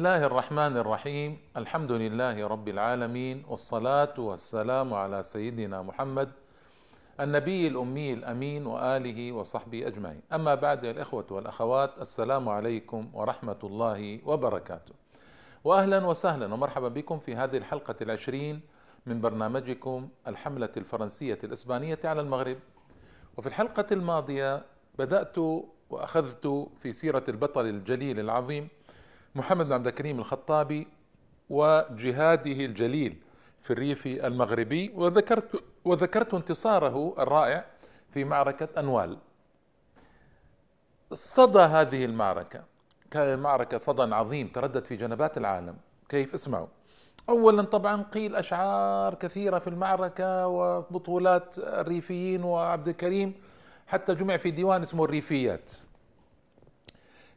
الله الرحمن الرحيم الحمد لله رب العالمين والصلاة والسلام على سيدنا محمد النبي الأمي الأمين وآله وصحبه أجمعين أما بعد يا الإخوة والأخوات السلام عليكم ورحمة الله وبركاته وأهلا وسهلا ومرحبا بكم في هذه الحلقة العشرين من برنامجكم الحملة الفرنسية الإسبانية على المغرب وفي الحلقة الماضية بدأت وأخذت في سيرة البطل الجليل العظيم محمد بن عبد الكريم الخطابي وجهاده الجليل في الريف المغربي وذكرت وذكرت انتصاره الرائع في معركة أنوال. صدى هذه المعركة كان المعركة صدى عظيم تردد في جنبات العالم. كيف؟ اسمعوا. اولا طبعا قيل أشعار كثيرة في المعركة وبطولات الريفيين وعبد الكريم حتى جمع في ديوان اسمه الريفيات.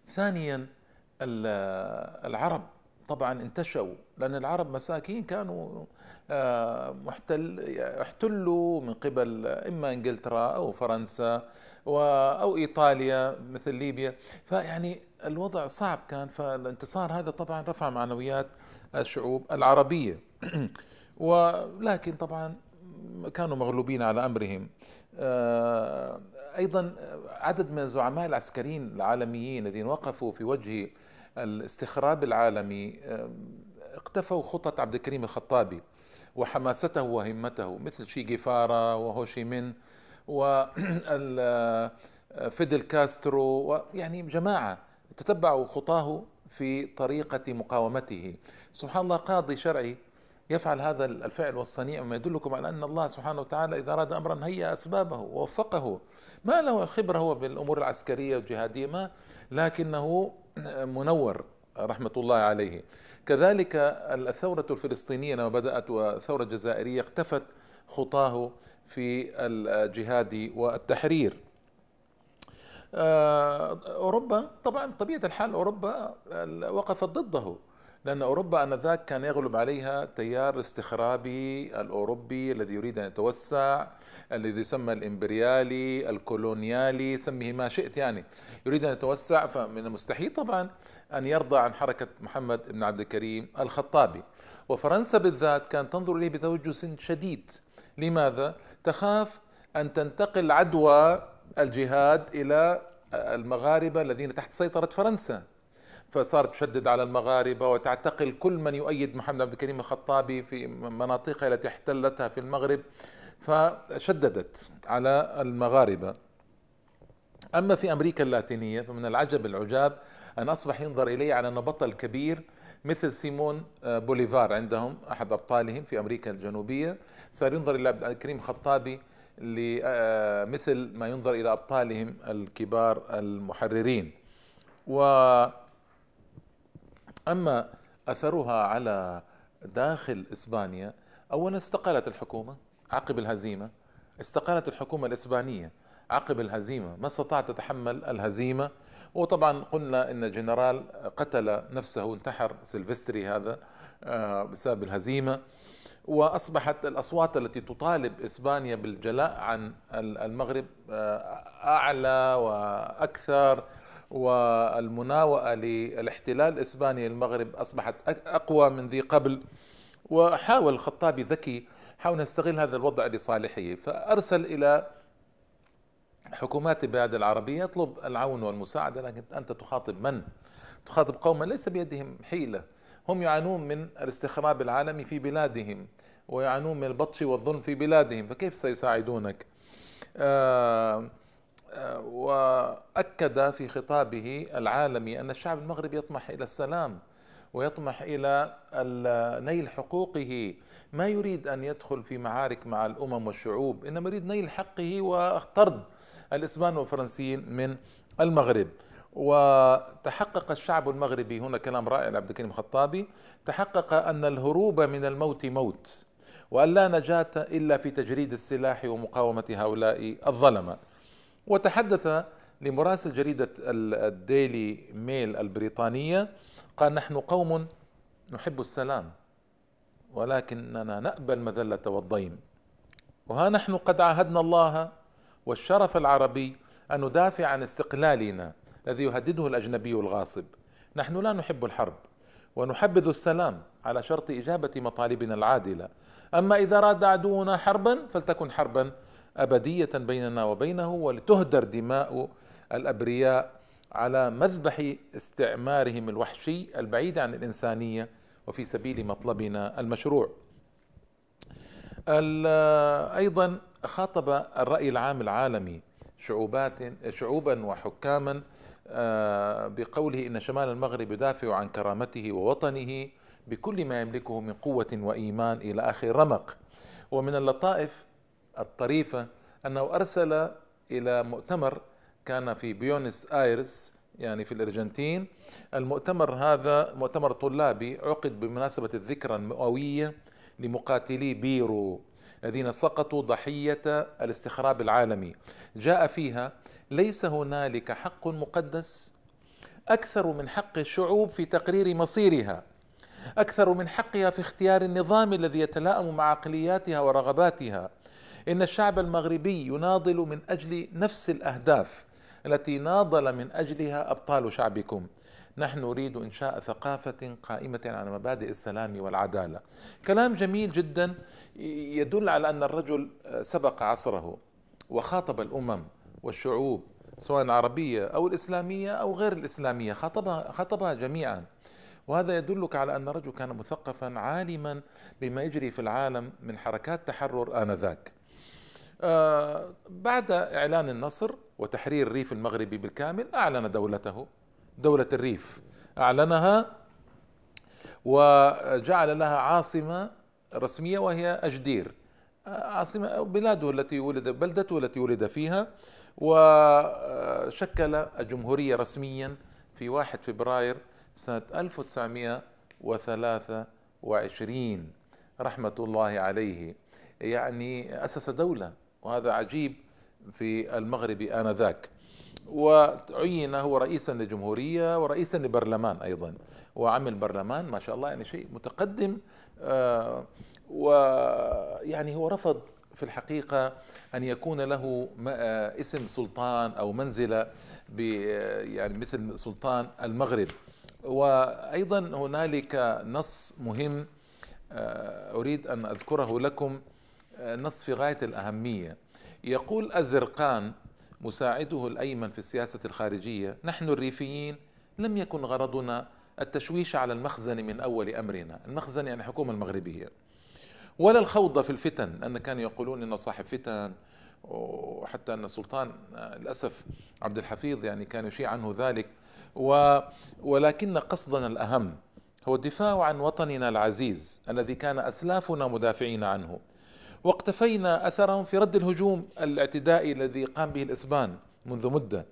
ثانيا العرب طبعا انتشوا لأن العرب مساكين كانوا آه، محتل احتلوا من قبل إما إنجلترا أو فرنسا أو إيطاليا مثل ليبيا. فيعني الوضع صعب كان فالانتصار هذا طبعا رفع معنويات الشعوب العربية. ولكن طبعا كانوا مغلوبين على أمرهم. آه، أيضا عدد من الزعماء العسكريين العالميين الذين وقفوا في وجه الاستخراب العالمي اقتفوا خطة عبد الكريم الخطابي وحماسته وهمته مثل شي جيفارا وهوشي من وفيدل كاسترو ويعني جماعة تتبعوا خطاه في طريقة مقاومته. سبحان الله قاضي شرعي يفعل هذا الفعل والصنيع مما يدلكم على أن الله سبحانه وتعالى إذا أراد أمرا هيأ أسبابه ووفقه. ما له خبرة هو بالأمور العسكرية والجهادية ما لكنه منور رحمة الله عليه. كذلك الثورة الفلسطينية لما بدأت والثورة الجزائرية اختفت خطاه في الجهاد والتحرير. آه، أوروبا طبعا طبيعة الحال أوروبا وقفت ضده. لأن أوروبا آنذاك كان يغلب عليها تيار استخرابي الأوروبي الذي يريد أن يتوسع الذي يسمى الإمبريالي الكولونيالي سميه ما شئت يعني. يريد أن يتوسع فمن المستحيل طبعا أن يرضى عن حركة محمد بن عبد الكريم الخطابي. وفرنسا بالذات كانت تنظر إليه بتوجس شديد. لماذا؟ تخاف أن تنتقل عدوى الجهاد إلى المغاربة الذين تحت سيطرة فرنسا. فصارت تشدد على المغاربة وتعتقل كل من يؤيد محمد عبد الكريم الخطابي في مناطقها التي احتلتها في المغرب فشددت على المغاربة. أما في أمريكا اللاتينية فمن العجب العجاب أن أصبح ينظر إليه على أنه بطل كبير مثل سيمون آه، بوليفار عندهم أحد أبطالهم في أمريكا الجنوبية. صار ينظر إلى عبد الكريم الخطابي آه، مثل ما ينظر إلى أبطالهم الكبار المحررين. و أما أثرها على داخل إسبانيا أولا استقالت الحكومة عقب الهزيمة استقالت الحكومة الإسبانية عقب الهزيمة. ما استطاعت تتحمل الهزيمة؟ وطبعا قلنا إن الجنرال قتل نفسه انتحر سيلفستري هذا آه، بسبب الهزيمة. وأصبحت الأصوات التي تطالب إسبانيا بالجلاء عن المغرب آه، أعلى وأكثر. والمناوئه للاحتلال الإسباني للمغرب أصبحت أقوى من ذي قبل وحاول الخطابي ذكي حاول يستغل هذا الوضع لصالحه فأرسل إلى حكومات البلاد العربية يطلب العون والمساعدة لكن أنت تخاطب من؟ تخاطب قوما ليس بيدهم حيلة هم يعانون من الاستخراب العالمي في بلادهم ويعانون من البطش والظلم في بلادهم فكيف سيساعدونك؟ آه وأكد في خطابه العالمي أن الشعب المغربي يطمح إلى السلام ويطمح إلى نيل حقوقه. ما يريد أن يدخل في معارك مع الأمم والشعوب إنما يريد نيل حقه وطرد الإسبان والفرنسيين من المغرب. وتحقق الشعب المغربي هنا كلام رائع لعبد الكريم الخطابي تحقق أن الهروب من الموت موت وأن لا نجاة إلا في تجريد السلاح ومقاومة هؤلاء الظلمة. وتحدث لمراسل جريدة الديلي ميل البريطانية قال نحن قوم نحب السلام ولكننا نأبى المذلة والضيم. وها نحن قد عاهدنا الله والشرف العربي أن ندافع عن استقلالنا الذي يهدده الأجنبي الغاصب. نحن لا نحب الحرب ونحبذ السلام على شرط إجابة مطالبنا العادلة. أما إذا أراد عدونا حربا فلتكن حربا أبدية بيننا وبينه ولتهدر دماء الأبرياء على مذبح استعمارهم الوحشي البعيد عن الإنسانية وفي سبيل مطلبنا المشروع. أيضا خاطب الرأي العام العالمي شعوبات شعوبا وحكاما آه، بقوله إن شمال المغرب يدافع عن كرامته ووطنه بكل ما يملكه من قوة وإيمان إلى آخر رمق. ومن اللطائف الطريفة أنه أرسل إلى مؤتمر كان في بيونس آيرس يعني في الأرجنتين. المؤتمر هذا مؤتمر طلابي عقد بمناسبة الذكرى المئوية لمقاتلي بيرو الذين سقطوا ضحية الاستخراب العالمي. جاء فيها ليس هنالك حق مقدس؟ أكثر من حق الشعوب في تقرير مصيرها. أكثر من حقها في اختيار النظام الذي يتلائم مع عقلياتها ورغباتها. إن الشعب المغربي يناضل من أجل نفس الأهداف التي ناضل من أجلها أبطال شعبكم. نحن نريد إنشاء ثقافة قائمة على مبادئ السلام والعدالة. كلام جميل جدا يدل على أن الرجل سبق عصره وخاطب الأمم والشعوب سواء العربيه أو الإسلامية أو غير الإسلامية خاطبها خاطبها جميعا. وهذا يدلك على أن الرجل كان مثقفا عالما بما يجري في العالم من حركات تحرر آنذاك. آه بعد إعلان النصر وتحرير الريف المغربي بالكامل أعلن دولته. دولة الريف أعلنها وجعل لها عاصمة رسمية وهي أجدير. عاصمة بلاده التي ولد بلدته التي ولد فيها. وشكل الجمهورية رسميا في 1 فبراير سنة 1923 رحمة الله عليه. يعني أسس دولة. وهذا عجيب في المغرب آنذاك. وعين هو رئيسا للجمهورية ورئيسا لبرلمان أيضا. وعمل برلمان ما شاء الله يعني شيء متقدم. آه، ويعني هو رفض في الحقيقة أن يكون له آه، اسم سلطان أو منزلة يعني مثل سلطان المغرب. وأيضا هنالك نص مهم آه، أريد أن أذكره لكم. نص في غاية الأهمية. يقول أزرقان مساعده الأيمن في السياسة الخارجية نحن الريفيين لم يكن غرضنا التشويش على المخزن من أول أمرنا. المخزن يعني الحكومة المغربية. ولا الخوض في الفتن. لأن كانوا يقولون أنه صاحب فتن وحتى أن السلطان للأسف عبد الحفيظ يعني كان يشيع عنه ذلك. و ولكن قصدنا الأهم هو الدفاع عن وطننا العزيز الذي كان أسلافنا مدافعين عنه. واقتفينا أثرهم في رد الهجوم الاعتدائي الذي قام به الإسبان منذ مدة.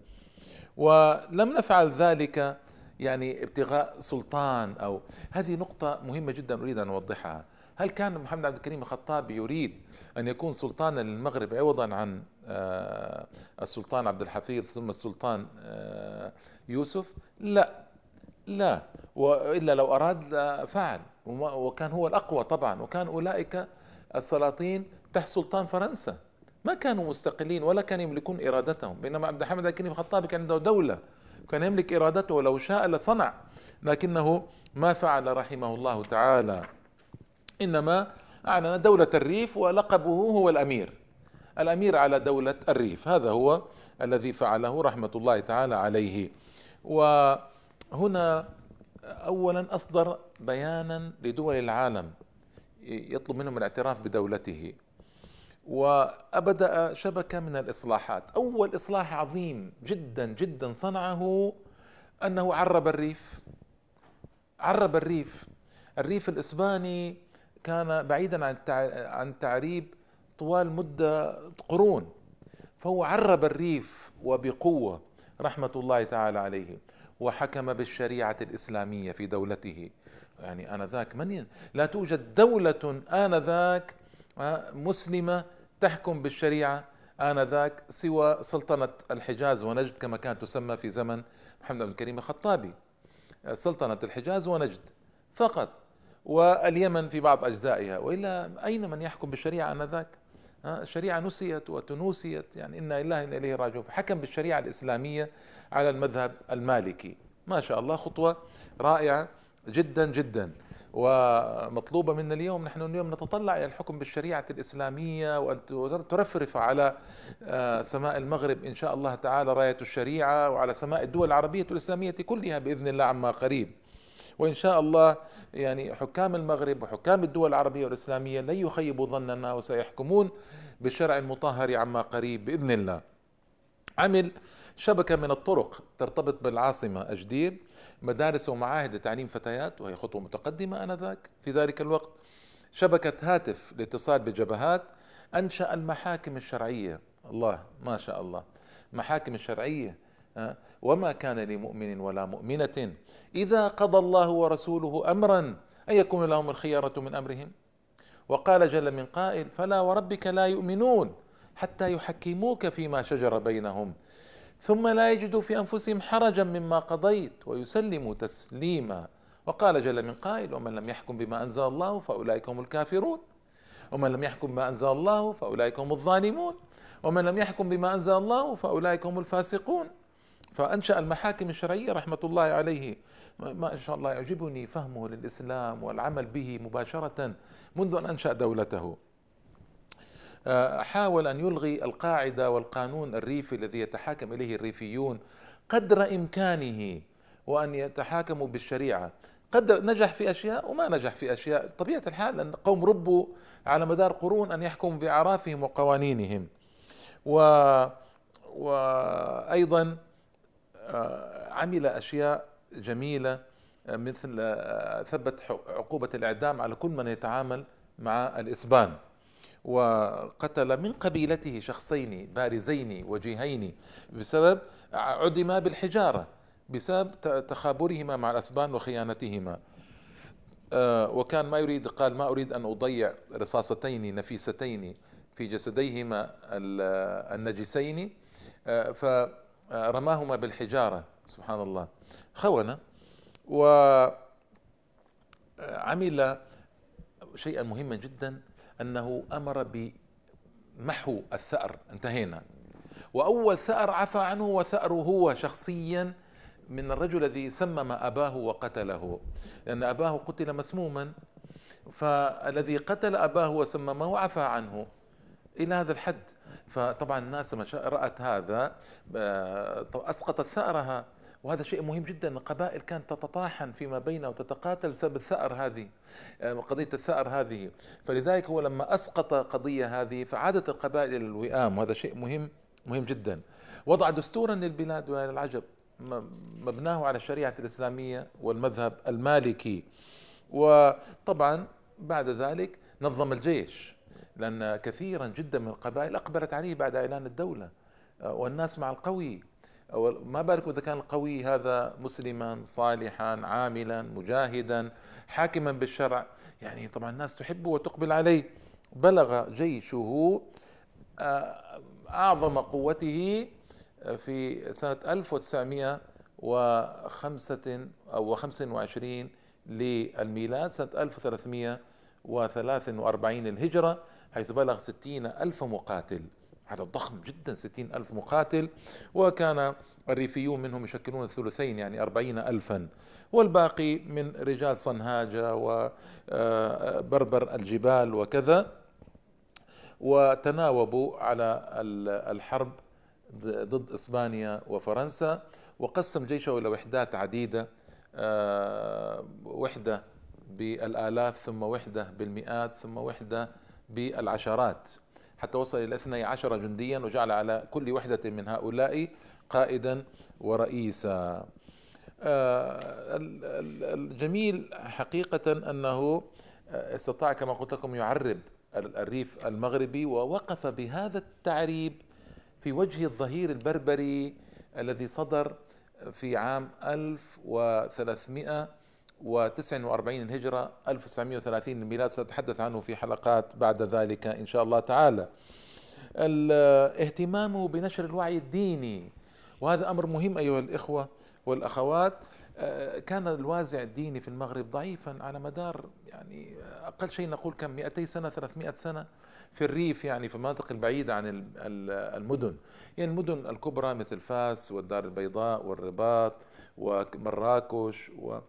ولم نفعل ذلك يعني ابتغاء سلطان أو هذه نقطة مهمة جدا أريد أن أوضحها. هل كان محمد عبد الكريم الخطاب يريد أن يكون سلطانا للمغرب عوضا عن آه، السلطان عبد الحفيظ ثم السلطان آه، يوسف؟ لا لا وإلا لو أراد فعل وكان هو الأقوى طبعا وكان أولئك السلاطين تحت سلطان فرنسا. ما كانوا مستقلين ولا كانوا يملكون إرادتهم. بينما عبد الحميد الكريم الخطابي كان عنده دولة كان يملك إرادته ولو شاء لصنع. لكنه ما فعل رحمه الله تعالى. إنما أعلن دولة الريف ولقبه هو الأمير. الأمير على دولة الريف. هذا هو الذي فعله رحمة الله تعالى عليه. وهنا اولا أصدر بيانا لدول العالم. يطلب منهم الاعتراف بدولته. وأبدأ شبكة من الإصلاحات. أول إصلاح عظيم جدا جدا صنعه أنه عرب الريف. عرب الريف. الريف الإسباني كان بعيدا عن عن تعريب طوال مدة قرون. فهو عرب الريف وبقوة رحمة الله تعالى عليه وحكم بالشريعة الإسلامية في دولته. يعني آنذاك من لا توجد دولة آنذاك آه، مسلمة تحكم بالشريعة آنذاك سوى سلطنة الحجاز ونجد كما كانت تسمى في زمن محمد بن الكريم الخطابي. آه، سلطنة الحجاز ونجد فقط واليمن في بعض أجزائها. وإلا أين من يحكم بالشريعة آنذاك؟ آه، الشريعة نسيت وتنوسيت يعني إنا إله إنا إليه راجعون. حكم بالشريعة الإسلامية على المذهب المالكي. ما شاء الله خطوة رائعة. جدا جدا. ومطلوبة منا اليوم نحن اليوم نتطلع إلى الحكم بالشريعة الإسلامية وأن ترفرف على آه، سماء المغرب إن شاء الله تعالى راية الشريعة وعلى سماء الدول العربية الإسلامية كلها بإذن الله عما قريب. وإن شاء الله يعني حكام المغرب وحكام الدول العربية والإسلامية لن يخيبوا ظننا وسيحكمون بالشرع المطهر عما قريب بإذن الله. عمل شبكة من الطرق ترتبط بالعاصمة أجدير مدارس ومعاهد لتعليم فتيات وهي خطوة متقدمة آنذاك. في ذلك الوقت شبكة هاتف لاتصال بالجبهات أنشأ المحاكم الشرعية. الله ما شاء الله. محاكم الشرعية وما كان لمؤمن ولا مؤمنة إذا قضى الله ورسوله أمرا أن يكون لهم الخيارة من أمرهم. وقال جل من قائل فلا وربك لا يؤمنون حتى يحكموك فيما شجر بينهم ثم لا يجدوا في أنفسهم حرجا مما قضيت ويسلموا تسليما. وقال جل من قائل ومن لم يحكم بما أنزل الله فأولئك هم الكافرون. ومن لم يحكم بما أنزل الله فأولئك هم الظالمون. ومن لم يحكم بما أنزل الله فأولئك هم الفاسقون. فأنشأ المحاكم الشرعية رحمة الله عليه. ما شاء الله يعجبني فهمه للإسلام والعمل به مباشرة منذ أن أنشأ دولته. حاول أن يلغي القاعدة والقانون الريفي الذي يتحاكم إليه الريفيون قدر إمكانه وأن يتحاكموا بالشريعة. قدر نجح في أشياء وما نجح في أشياء. طبيعة الحال أن قوم ربوا على مدار قرون أن يحكموا بأعرافهم وقوانينهم. و وأيضا آه، عمل أشياء جميلة آه، مثل ثبت عقوبة الإعدام على كل من يتعامل مع الإسبان. وقتل من قبيلته شخصين بارزين وجيهين بسبب عدما بالحجارة بسبب تخابرهما مع الأسبان وخيانتهما. آه، وكان ما يريد قال ما أريد أن أضيع رصاصتين نفيستين في جسديهما النجسين. آه، فرماهما بالحجارة سبحان الله. خونة وعمل شيئا مهما جدا. أنه أمر بمحو الثأر. انتهينا. وأول ثأر عفى عنه وثأره هو شخصيا من الرجل الذي سمم أباه وقتله. لأن أباه قتل مسموما فالذي قتل أباه وسممه عفى عنه إلى هذا الحد. فطبعا الناس رأت هذا آه، أسقطت ثأرها. وهذا شيء مهم جدا. القبائل كانت تتطاحن فيما بينها وتتقاتل بسبب الثأر هذه آه، قضية الثأر هذه. فلذلك هو لما أسقط قضية هذه فعادت القبائل إلى الوئام وهذا شيء مهم مهم جدا. وضع دستورا للبلاد وإلى العجب مبناه على الشريعة الإسلامية والمذهب المالكي. وطبعا بعد ذلك نظم الجيش لأن كثيرا جدا من القبائل أقبلت عليه بعد إعلان الدولة آه، والناس مع القوي. ما بالك إذا كان القوي هذا مسلما صالحا عاملا مجاهدا حاكما بالشرع. يعني طبعا الناس تحبه وتقبل عليه. بلغ جيشه آه، أعظم قوته في سنة 1905 أو 25 للميلاد سنة 1343 الهجرة حيث بلغ 60 ألف مقاتل. عدد ضخم جدا ستين ألف مقاتل. وكان الريفيون منهم يشكلون الثلثين يعني أربعين ألفا. والباقي من رجال صنهاجة وبربر الجبال وكذا. وتناوبوا على الحرب ضد إسبانيا وفرنسا. وقسم جيشه إلى وحدات عديدة آه، وحدة بالآلاف ثم وحدة بالمئات ثم وحدة بالعشرات. حتى وصل إلى 12 جنديا وجعل على كل وحدة من هؤلاء قائدا ورئيسا. آه، الجميل حقيقة أنه استطاع كما قلت لكم يعرب الريف المغربي ووقف بهذا التعريب في وجه الظهير البربري الذي صدر في عام 1300 و49 الهجرة 1930 الميلاد سأتحدث عنه في حلقات بعد ذلك إن شاء الله تعالى. الاهتمام بنشر الوعي الديني وهذا أمر مهم أيها الإخوة والأخوات. كان الوازع الديني في المغرب ضعيفا على مدار يعني أقل شيء نقول كم 200 سنة 300 سنة في الريف يعني في المناطق البعيدة عن المدن. يعني المدن الكبرى مثل فاس والدار البيضاء والرباط ومراكش و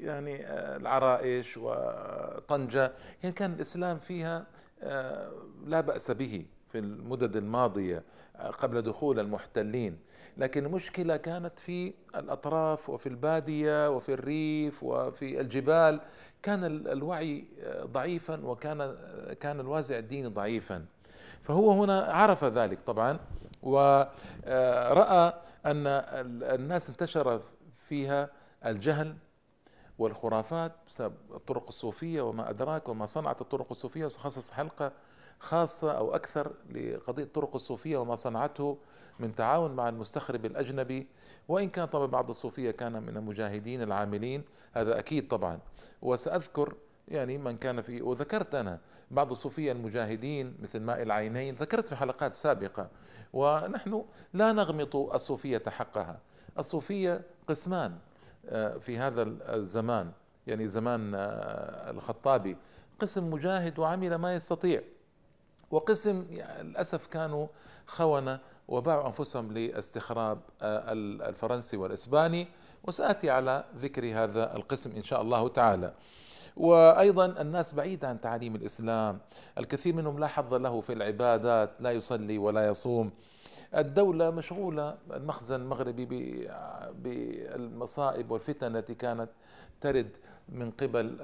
يعني آه، العرائش وطنجة. يعني كان الإسلام فيها آه، لا بأس به في المدد الماضية آه، قبل دخول المحتلين. لكن المشكلة كانت في الأطراف وفي البادية وفي الريف وفي الجبال. كان الوعي ضعيفا وكان كان الوازع الديني ضعيفا. فهو هنا عرف ذلك طبعا ورأى أن الناس انتشر فيها الجهل والخرافات بسبب الطرق الصوفية وما أدراك وما صنعت الطرق الصوفية وسخصص حلقة خاصة أو أكثر لقضية الطرق الصوفية وما صنعته من تعاون مع المستخرب الأجنبي. وإن كان طبعا بعض الصوفية كان من المجاهدين العاملين هذا أكيد طبعا. وسأذكر يعني من كان في وذكرت أنا بعض الصوفية المجاهدين مثل ماء العينين ذكرت في حلقات سابقة. ونحن لا نغمط الصوفية حقها. الصوفية قسمان. في هذا الزمان يعني زمان آه، الخطابي. قسم مجاهد وعمل ما يستطيع. وقسم يعني للأسف كانوا خونة وباعوا أنفسهم لاستخراب آه، الفرنسي والإسباني. وسآتي على ذكر هذا القسم إن شاء الله تعالى. وأيضا الناس بعيدة عن تعاليم الإسلام. الكثير منهم لا حظ له في العبادات لا يصلي ولا يصوم. الدولة مشغولة المخزن المغربي بالمصائب والفتن التي كانت ترد من قبل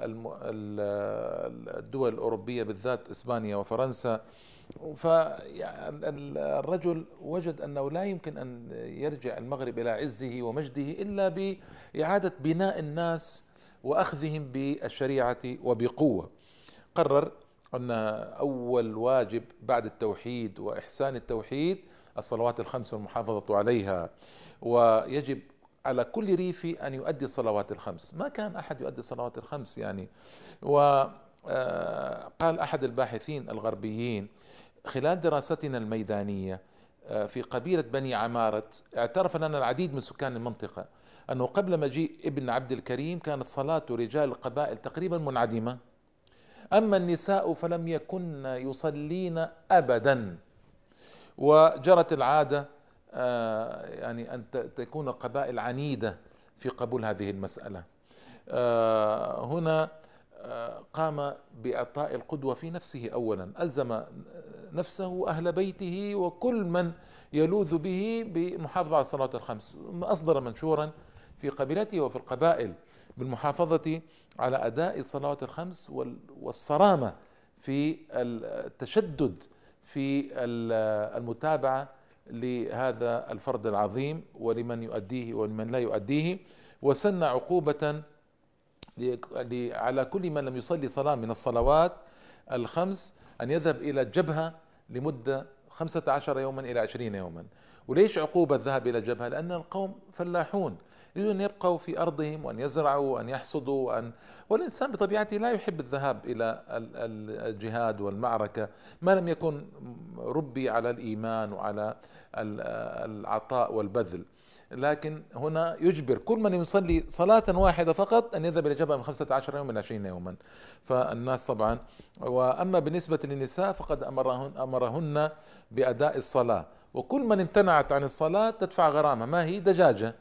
الدول الأوروبية بالذات إسبانيا وفرنسا. فالرجل وجد أنه لا يمكن أن يرجع المغرب إلى عزه ومجده إلا بإعادة بناء الناس وأخذهم بالشريعة وبقوة. قرر أن أول واجب بعد التوحيد وإحسان التوحيد الصلوات الخمس والمحافظة عليها. ويجب على كل ريفي أن يؤدي الصلوات الخمس. ما كان أحد يؤدي الصلوات الخمس يعني. وقال آه، أحد الباحثين الغربيين خلال دراستنا الميدانية آه، في قبيلة بني عمارة اعترف لنا العديد من سكان المنطقة أنه قبل مجيء ابن عبد الكريم كانت صلاة رجال القبائل تقريبا منعدمة. أما النساء فلم يكن يصلين أبدا. وجرت العادة آه، يعني أن تكون القبائل عنيدة في قبول هذه المسألة. آه، هنا آه، قام بإعطاء القدوة في نفسه أولا. ألزم نفسه وأهل بيته وكل من يلوذ به بمحافظة على الصلاة الخمس. أصدر منشورا في قبيلته وفي القبائل بالمحافظة على أداء الصلوات الخمس والصرامة في التشدد في المتابعة لهذا الفرض العظيم ولمن يؤديه ولمن لا يؤديه. وسن عقوبة على كل من لم يصلي صلاة من الصلوات الخمس أن يذهب إلى الجبهة لمدة خمسة عشر يوما إلى عشرين يوما. وليش عقوبة الذهاب إلى الجبهة؟ لأن القوم فلاحون. يريدون أن يبقوا في أرضهم وأن يزرعوا وأن يحصدوا وأن والإنسان بطبيعته لا يحب الذهاب إلى الجهاد والمعركة ما لم يكن ربي على الإيمان وعلى العطاء والبذل. لكن هنا يجبر كل من يصلي صلاة واحدة فقط أن يذهب إلى جبل من خمسة عشر يوما إلى عشرين يوما. فالناس طبعا وأما بالنسبة للنساء فقد أمرهن, أمرهن بأداء الصلاة. وكل من امتنعت عن الصلاة تدفع غرامة. ما هي؟ دجاجة.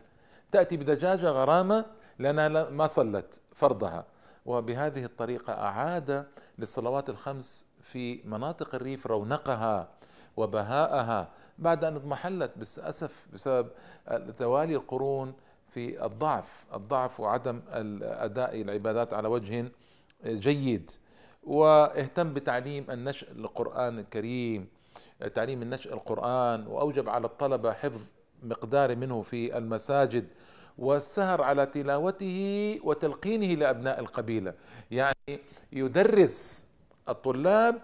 تأتي بدجاجة غرامة لأنها ما صلت فرضها. وبهذه الطريقة أعاد للصلوات الخمس في مناطق الريف رونقها وبهاءها بعد أن اضمحلت بالأسف بسبب توالي القرون في الضعف الضعف وعدم أداء العبادات على وجه جيد. واهتم بتعليم النشء القرآن الكريم تعليم النشء القرآن وأوجب على الطلبة حفظ مقدار منه في المساجد والسهر على تلاوته وتلقينه لأبناء القبيلة. يعني يدرس الطلاب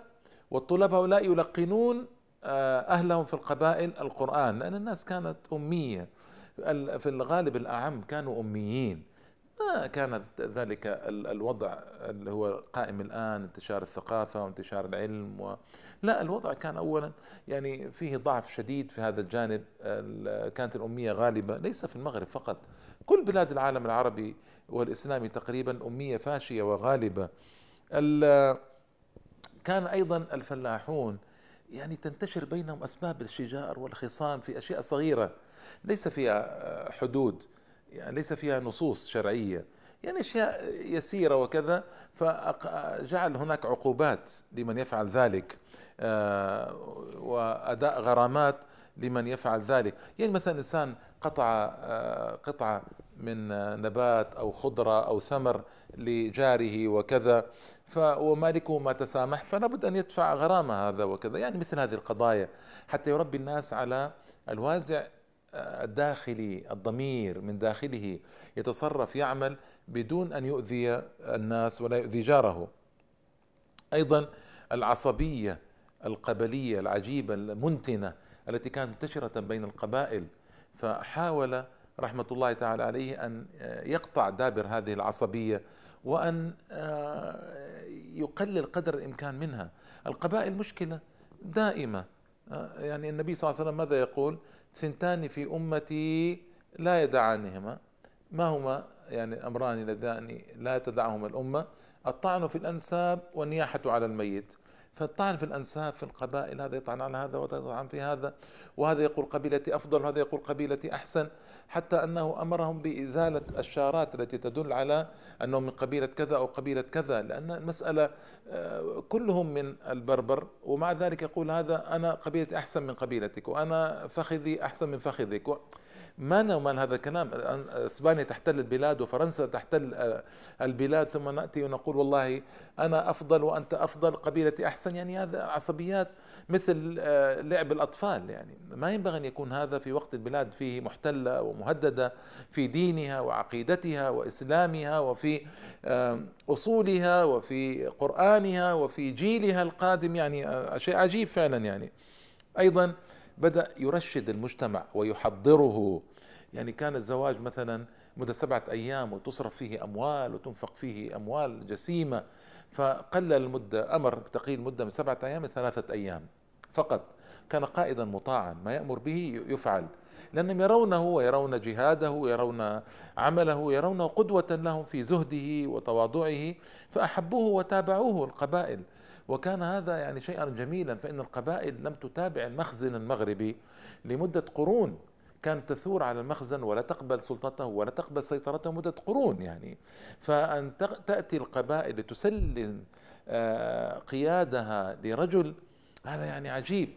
والطلاب هؤلاء يلقنون آه، أهلهم في القبائل القرآن لأن الناس كانت أمية. في الغالب الأعم كانوا أميين. ما كانت ذلك الوضع اللي هو قائم الآن انتشار الثقافة وانتشار العلم و... لا الوضع كان أولا يعني فيه ضعف شديد في هذا الجانب. كانت الأمية غالبة ليس في المغرب فقط كل بلاد العالم العربي والإسلامي تقريبا أمية فاشية وغالبة. كان أيضا الفلاحون يعني تنتشر بينهم أسباب الشجار والخصام في أشياء صغيرة ليس فيها حدود. يعني ليس فيها نصوص شرعية. يعني أشياء يسيرة وكذا فجعل هناك عقوبات لمن يفعل ذلك آه، وأداء غرامات لمن يفعل ذلك. يعني مثلا إنسان قطع آه، قطعه من نبات أو خضرة أو ثمر لجاره وكذا ومالكه ما تسامح فلا بد أن يدفع غرامة هذا وكذا. يعني مثل هذه القضايا حتى يربي الناس على الوازع الداخلي الضمير من داخله يتصرف يعمل بدون أن يؤذي الناس ولا يؤذي جاره. أيضا العصبية القبلية العجيبة المنتنة التي كانت منتشرة بين القبائل فحاول رحمة الله تعالى عليه أن يقطع دابر هذه العصبية وأن يقلل قدر الإمكان منها. القبائل مشكلة دائمة. يعني النبي صلى الله عليه وسلم ماذا يقول؟ ثنتان في أمتي لا يدعانهما. ما هما؟ يعني أمران اللذان لا تدعهما الأمة. الطعن في الأنساب والنياحة على الميت. فالطعن في الأنساب في القبائل هذا يطعن على هذا وهذا يطعن في هذا وهذا يقول قبيلتي أفضل وهذا يقول قبيلتي أحسن حتى أنه أمرهم بإزالة الشارات التي تدل على أنه من قبيلة كذا أو قبيلة كذا لأن المسألة آه، كلهم من البربر ومع ذلك يقول هذا أنا قبيلتي أحسن من قبيلتك وأنا فخذي أحسن من فخذك ما نؤمن هذا الكلام؟ إسبانيا تحتل البلاد وفرنسا تحتل آه، البلاد ثم نأتي ونقول والله أنا أفضل وأنت أفضل قبيلتي أحسن. يعني هذا عصبيات مثل آه، لعب الأطفال. يعني ما ينبغي أن يكون هذا في وقت البلاد فيه محتلة ومهددة في دينها وعقيدتها وإسلامها وفي أصولها وفي قرآنها وفي جيلها القادم. يعني آه، شيء عجيب فعلا يعني. أيضا بدأ يرشد المجتمع ويحضره. يعني كان الزواج مثلا مدة سبعة أيام وتصرف فيه أموال وتنفق فيه أموال جسيمة فقلل المدة أمر بتقليل المدة من سبعة أيام ثلاثة أيام فقط. كان قائدا مطاعا ما يأمر به يفعل لأنهم يرونه ويرون جهاده ويرون عمله يرونه قدوة لهم في زهده وتواضعه فأحبوه وتابعوه القبائل. وكان هذا يعني شيئا جميلا فإن القبائل لم تتابع المخزن المغربي لمدة قرون. كانت تثور على المخزن ولا تقبل سلطته ولا تقبل سيطرته مدة قرون يعني. فأن تأتي القبائل لتسلم آه، قيادها لرجل هذا يعني عجيب.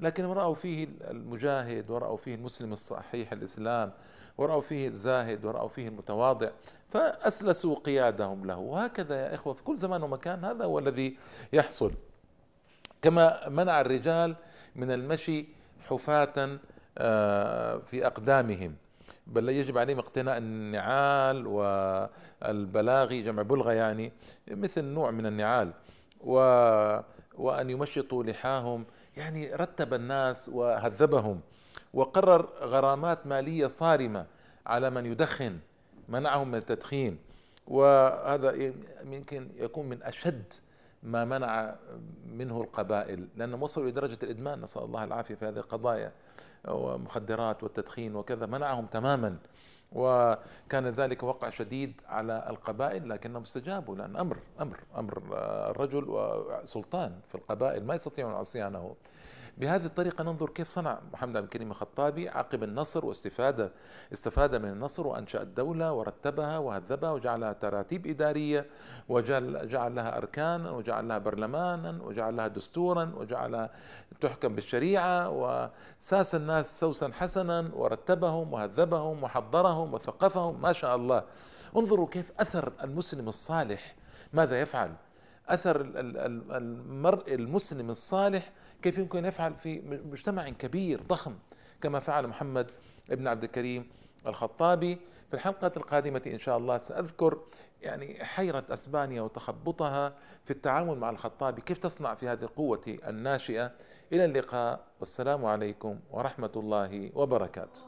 لكن رأوا فيه المجاهد ورأوا فيه المسلم الصحيح الإسلام. ورأوا فيه الزاهد ورأوا فيه المتواضع فأسلسوا قيادهم له. وهكذا يا إخوة في كل زمان ومكان هذا هو الذي يحصل. كما منع الرجال من المشي حفاة آه، في أقدامهم. بل يجب عليهم اقتناء النعال والبلاغي جمع بلغة يعني مثل نوع من النعال. و وأن يمشطوا لحاهم. يعني رتب الناس وهذبهم. وقرر غرامات مالية صارمة على من يدخن منعهم من التدخين. وهذا يمكن يكون من أشد ما منع منه القبائل لأنهم وصلوا لدرجة الإدمان. نسأل الله العافية في هذه القضايا ومخدرات والتدخين وكذا. منعهم تماما. وكان ذلك وقع شديد على القبائل لكنهم استجابوا لأن أمر أمر أمر الرجل وسلطان في القبائل ما يستطيعون عصيانه. بهذه الطريقة ننظر كيف صنع محمد بن كريم الخطابي عقب النصر واستفادة استفاد من النصر وأنشأ الدولة ورتبها وهذبها وجعلها تراتيب إدارية وجعل جعل لها أركانا وجعل لها برلمانا وجعل لها دستورا وجعلها تحكم بالشريعة وساس الناس سوسا حسنا ورتبهم وهذبهم وحضرهم وثقفهم ما شاء الله. انظروا كيف أثر المسلم الصالح. ماذا يفعل؟ أثر المرء المسلم الصالح كيف يمكن أن يفعل في مجتمع كبير ضخم كما فعل محمد ابن عبد الكريم الخطابي. في الحلقة القادمة إن شاء الله سأذكر يعني حيرة أسبانيا وتخبطها في التعامل مع الخطابي. كيف تصنع في هذه القوة الناشئة؟ إلى اللقاء. والسلام عليكم ورحمة الله وبركاته.